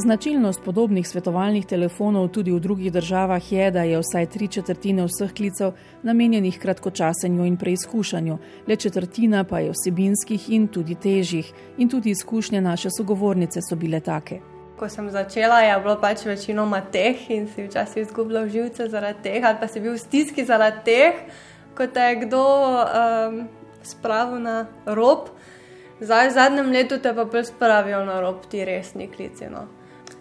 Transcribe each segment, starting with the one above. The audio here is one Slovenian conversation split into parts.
Značilnost podobnih svetovalnih telefonov tudi v drugih državah je, da je vsaj tri četrtine vseh klicev namenjenih kratkočasenju in preizkušanju, le četrtina pa je vsebinskih in tudi težjih. In tudi izkušnje naše sogovornice so bile take. Ko sem začela, je bilo pač večinoma teh in si včasih izgubljal živce zaradi tega, ali pa si bil v stiski zaradi teh, ko te je kdo um, spravil na rob. Zdaj, v zadnjem letu te pa bolj spravijo na rob ti resni klici. No.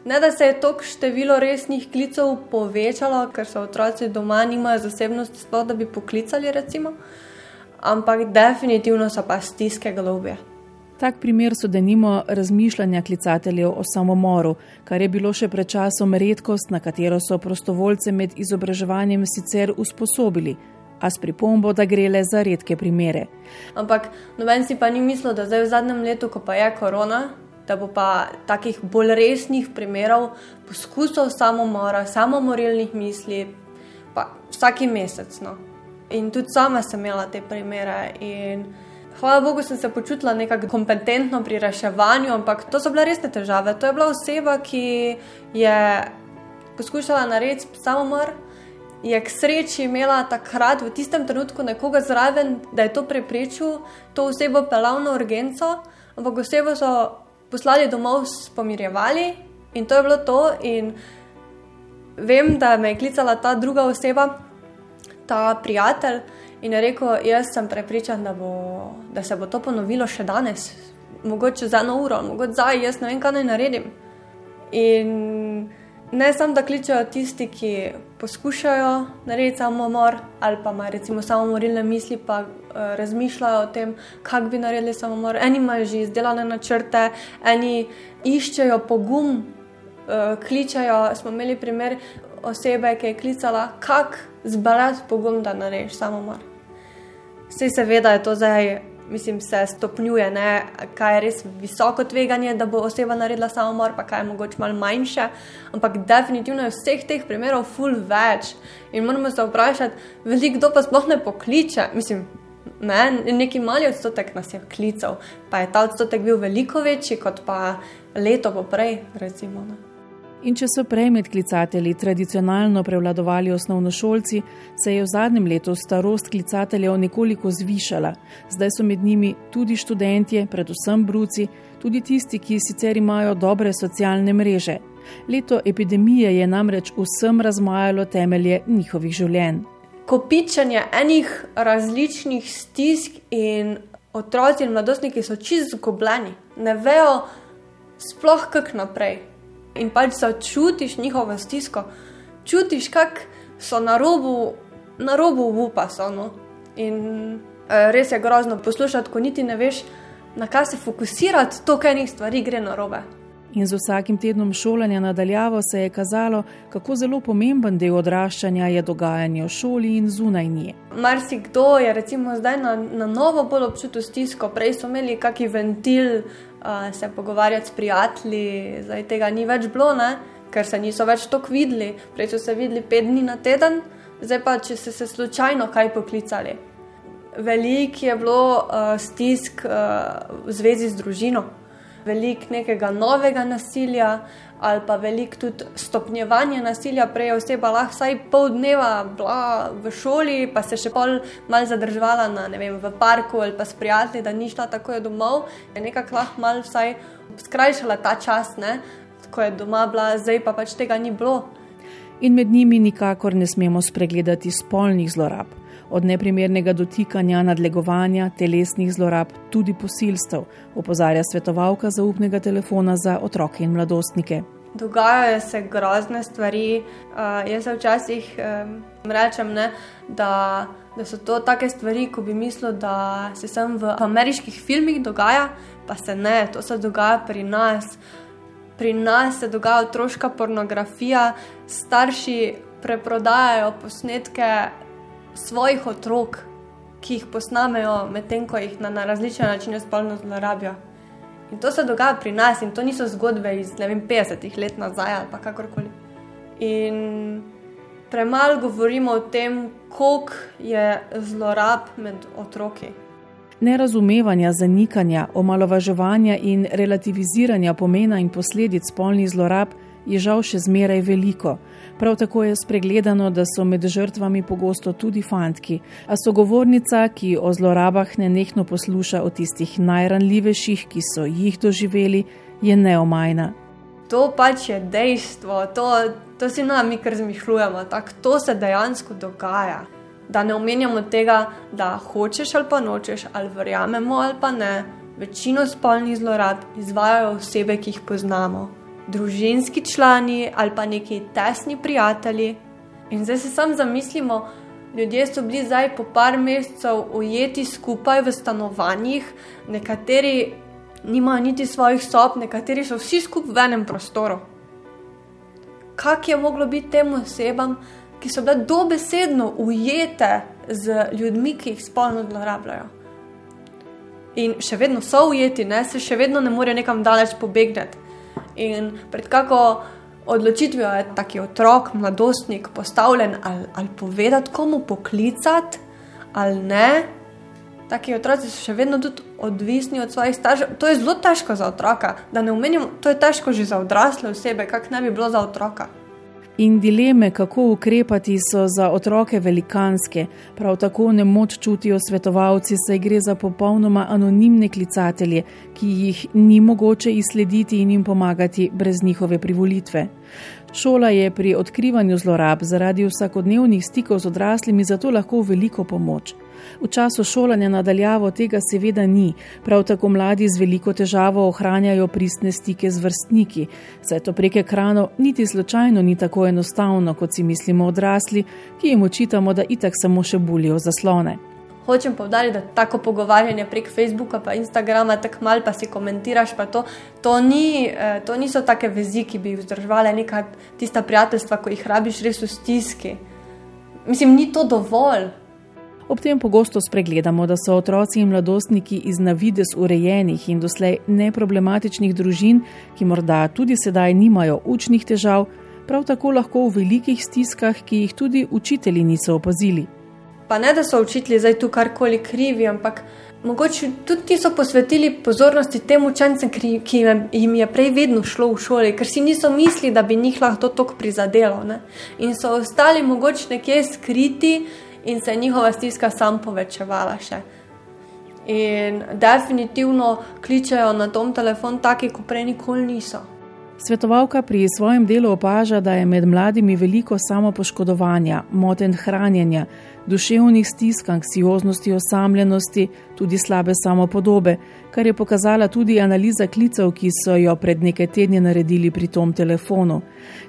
Ne da se je to število resnih klicev povečalo, ker so otroci doma, nimajo zasebnosti, sploh da bi poklicali, recimo. ampak definitivno so pa stiske globje. Tak primer so denimo razmišljanja klicateljev o samomoru, kar je bilo še pred časom redkost, na katero so prostovoljce med izobraževanjem sicer usposobili, a s pripombo, da gre le za redke primere. Ampak noben si pa ni mislil, da zdaj v zadnjem letu, ko pa je korona, da bo pa takih bolj resnih primerov, poskusov samomora, samomorilnih misli, pa vsaki mesec. No. In tudi sama sem imela te primere. Hvala Bogu, sem se počutila nekako kompetentno pri reševanju, ampak to so bile resne težave. To je bila oseba, ki je poskušala narediti samomor. Je k sreči imela takrat, v tistem trenutku, nekoga zraven, da je to preprečil, to osebo pelal na urgenco, ampak osebo so poslali domov, pomirjevali in to je bilo to. Vem, da me je klicala ta druga oseba, ta prijatelj, in je rekel: Jaz sem prepričan, da, bo, da se bo to ponovilo še danes, mogoče za eno uro, mogoče zdaj, jaz ne vem, kaj naj naredim. In ne samo, da kličejo tisti, ki poskušajo narediti samomor ali pa imajo recimo samomorilne misli, pa uh, razmišljajo o tem, kako bi naredili samomor. Eni imajo že izdelane načrte, eni iščejo pogum, uh, kličajo. Smo imeli primer osebe, ki je klicala, kako zbrati pogum, da narediš samomor. Vse seveda je to zdaj mislim, se stopnjuje, ne? kaj je res visoko tveganje, da bo oseba naredila samomor, pa kaj je mogoče malo manjše. Ampak definitivno je vseh teh primerov full več in moramo se vprašati, veliko pa sploh ne pokliče. Mislim, ne? neki mali odstotek nas je klical, pa je ta odstotek bil veliko večji kot pa leto poprej, recimo. Ne? In če so prej med klicatelji tradicionalno prevladovali osnovnošolci, se je v zadnjem letu starost klicateljev nekoliko zvišala. Zdaj so med njimi tudi študentje, predvsem bruci, tudi tisti, ki sicer imajo dobre socialne mreže. Leto epidemije je namreč vsem razmajalo temelje njihovih življenj. Kopičanje enih različnih stisk in otroci in mladostniki so čisto zgobljeni, ne vejo sploh kak naprej in pač začutiš njihovo stisko, čutiš, kako so na robu, na robu upa. So, no? In e, res je grozno poslušati, ko niti ne veš, na kaj se fokusirati, to, kaj nekaj stvari gre na robe. In z vsakim tednom šolanja nadaljavo se je kazalo, kako zelo pomemben del odraščanja je dogajanje v šoli in zunaj nje. Marsikdo je recimo zdaj na, na novo bolj občutil stisko, prej so imeli kakšen ventil, uh, se pogovarjati s prijatelji, zdaj tega ni več bilo, ne? ker se niso več tako videli. Prej so se videli pet dni na teden, zdaj pa če so se slučajno kaj poklicali. Veliko je bilo uh, stisk uh, v zvezi z družino, veliko nekega novega nasilja, ali pa veliko tudi stopnjevanja nasilja. Prej je oseba lahko vsaj pol dneva bila v šoli, pa se še pol mal zadržala na, vem, v parku ali pa s prijatelji, da ni šla tako domov, je nekako lahko mal vsaj skrajšala ta čas, ne? ko je doma bila, zdaj pa pač tega ni bilo. In med njimi nikakor ne smemo spregledati spolnih zlorab od neprimernega dotikanja, nadlegovanja, telesnih zlorab, tudi posilstev, opozarja svetovalka zaupnega telefona za otroke in mladostnike. Dogajajo se grozne stvari. Uh, jaz se včasih um, rečem, ne, da, da so to take stvari, ko bi mislil, da se sem v ameriških filmih dogaja, pa se ne, to se dogaja pri nas. Pri nas se dogaja otroška pornografija, starši preprodajajo posnetke svojih otrok, ki jih posnamejo, medtem ko jih na, na različne načine spolno zlorabijo. In to se dogaja pri nas, in to niso zgodbe iz vem, 50 let nazaj ali kakorkoli. In premalo govorimo o tem, koliko je zlorab med otroki. Nerazumevanja, zanikanja, omalovaževanja in relativiziranja pomena in posledic spolnih zlorab je žal še zmeraj veliko. Prav tako je spregledano, da so med žrtvami pogosto tudi fantki, a sogovornica, ki o zlorabah nenehno posluša o tistih najranljivejših, ki so jih doživeli, je neomajna. To pač je dejstvo, to, to si nami, kar zmišljujemo, tako to se dejansko dogaja da ne omenjamo tega, da hočeš ali pa nočeš, ali verjamemo ali pa ne, večino spolnih zlorab izvajajo osebe, ki jih poznamo, družinski člani ali pa neki tesni prijatelji. In zdaj se sam zamislimo, ljudje so bili zdaj po par mesecev ujeti skupaj v stanovanjih, nekateri nimajo niti svojih sob, nekateri so vsi skupaj v enem prostoru. Kaj je moglo biti tem osebam? Ki so bile dobesedno ujete z ljudmi, ki jih spolno zlorabljajo. In še vedno so ujeti, ne? se še vedno ne morejo nekam daleč pobegniti. In pred kako odločitvijo je taki otrok, mladostnik, postavljen ali, ali povedati, komu poklicati, ali ne. Taki otroci so še vedno tudi odvisni od svojih staršev. To je zelo težko za otroka, da ne omenim, to je težko že za odrasle osebe, kak ne bi bilo za otroka. In dileme, kako ukrepati, so za otroke velikanske. Prav tako ne moč čutijo svetovalci, saj gre za popolnoma anonimne klicatelje, ki jih ni mogoče izslediti in jim pomagati brez njihove privolitve. Šola je pri odkrivanju zlorab zaradi vsakodnevnih stikov z odraslimi zato lahko veliko pomoč. V času šolanja nadaljavo tega seveda ni, prav tako mladi z veliko težavo ohranjajo pristne stike z vrstniki, saj to prek ekranov niti slučajno ni tako enostavno, kot si mislimo odrasli, ki jim očitamo, da itak samo še bulijo zaslone. Hočem povdariti, da tako pogovarjanje prek Facebooka in Instagrama, tako malo pa si komentiraš, pa to, to, ni, eh, to niso take vezi, ki bi vzdrževale neka tista prijateljstva, ko jih rabiš res v stiski. Mislim, ni to dovolj. Ob tem pogosto spregledamo, da so otroci in mladostniki iz navidez urejenih in doslej neproblematičnih družin, ki morda tudi sedaj nimajo učnih težav, prav tako lahko v velikih stiskah, ki jih tudi učitelji niso opazili. Pa ne, da so učitelji zdaj tu karkoli krivi, ampak mogoče tudi ti so posvetili pozornosti tem učencem, ki jim je prej vedno šlo v šoli, ker si niso mislili, da bi njih lahko to tako prizadelo. Ne? In so ostali mogoče nekje skriti in se je njihova stiska sam povečevala še. In definitivno kličejo na tom telefon taki, kot prej nikoli niso. Svetovalka pri svojem delu opaža, da je med mladimi veliko samopoškodovanja, moten hranjenja, duševnih stisk, anksioznosti, osamljenosti, tudi slabe samopodobe, kar je pokazala tudi analiza klicev, ki so jo pred nekaj tedni naredili pri tom telefonu.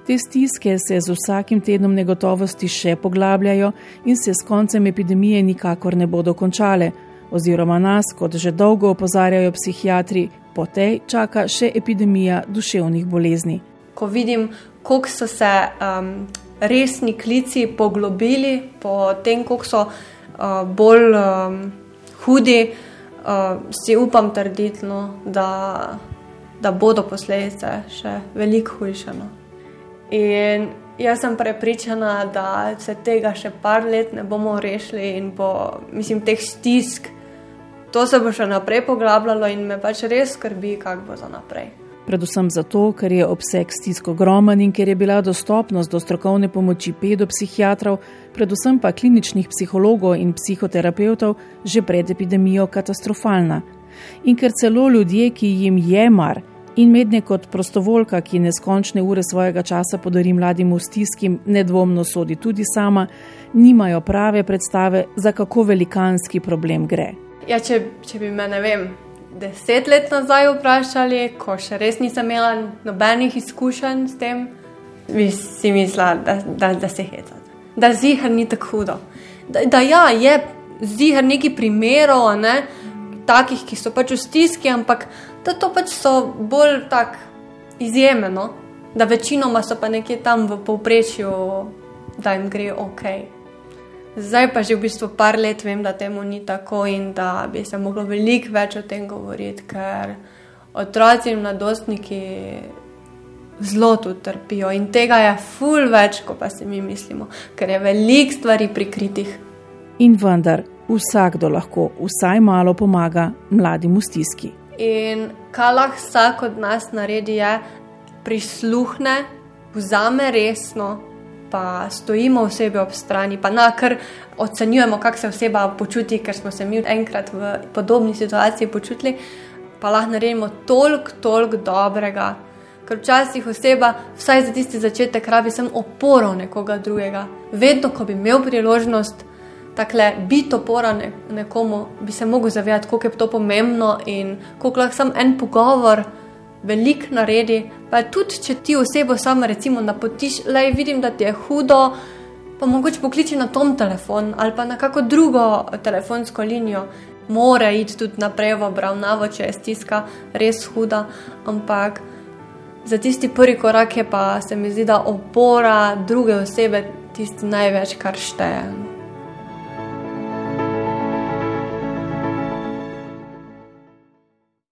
Te stiske se z vsakim tednom negotovosti še poglabljajo in se s koncem epidemije nikakor ne bodo končale, oziroma nas, kot že dolgo opozarjajo psihiatri, po tej čaka še epidemija duševnih bolezni. Ko vidim, koliko so se um, resni klici poglobili, po tem, koliko so uh, bolj um, hudi, uh, si upam trditi, no, da, da bodo posledice še veliko hujše. No. In jaz sem prepričana, da se tega še par let ne bomo rešili in bo, mislim, teh stisk to se bo še naprej poglabljalo in me pač res skrbi, kako bo za naprej. Predvsem zato, ker je obseg stisk ogromen in ker je bila dostopnost do strokovne pomoči pedopsihiatrov, predvsem pa kliničnih psihologov in psihoterapeutov, že pred epidemijo katastrofalna. In ker celo ljudje, ki jim je mar in medne kot prostovoljka, ki neskončne ure svojega časa podari mladim v stiski, nedvomno sodi tudi sama, nimajo prave predstave, za kako velikanski problem gre. Ja, če, če bi me, ne vem, deset let nazaj vprašali, ko še res nisem imela nobenih izkušenj s tem, bi si mislila, da, da, da se heca. Da zihar ni tako hudo. Da, da ja, je zihar neki primerov, ne, takih, ki so pač v stiski, ampak da to pač so bolj tak izjemeno, da večinoma so pa nekje tam v povprečju, da jim gre ok. Zdaj pa že v bistvu par let vem, da temu ni tako in da bi se moglo veliko več o tem govoriti, ker otroci in mladostniki zelo tu trpijo in tega je ful več, kot pa si mi mislimo, ker je veliko stvari prikritih. In vendar, vsakdo lahko vsaj malo pomaga mladim v stiski. In kar lahko vsak od nas naredi, je prisluhne, vzame resno, pa stojimo osebi ob strani, pa na kar ocenjujemo, kako se oseba počuti, ker smo se mi enkrat v podobni situaciji počutili, pa lahko naredimo toliko, toliko dobrega. Ker včasih oseba, vsaj za tisti začetek, rabi sem oporo nekoga drugega. Vedno, ko bi imel priložnost, takle biti opora ne, nekomu, bi se mogel zavedati, koliko je to pomembno in koliko lahko sam en pogovor velik naredi. Pa tudi, če ti osebo samo recimo napotiš, le vidim, da ti je hudo, pa mogoče pokliči na tom telefon ali pa na kako drugo telefonsko linijo. Mora iti tudi naprej v obravnavo, če je stiska res huda, ampak za tisti prvi korak je pa se mi zdi, da opora druge osebe tisti največ, kar šteje.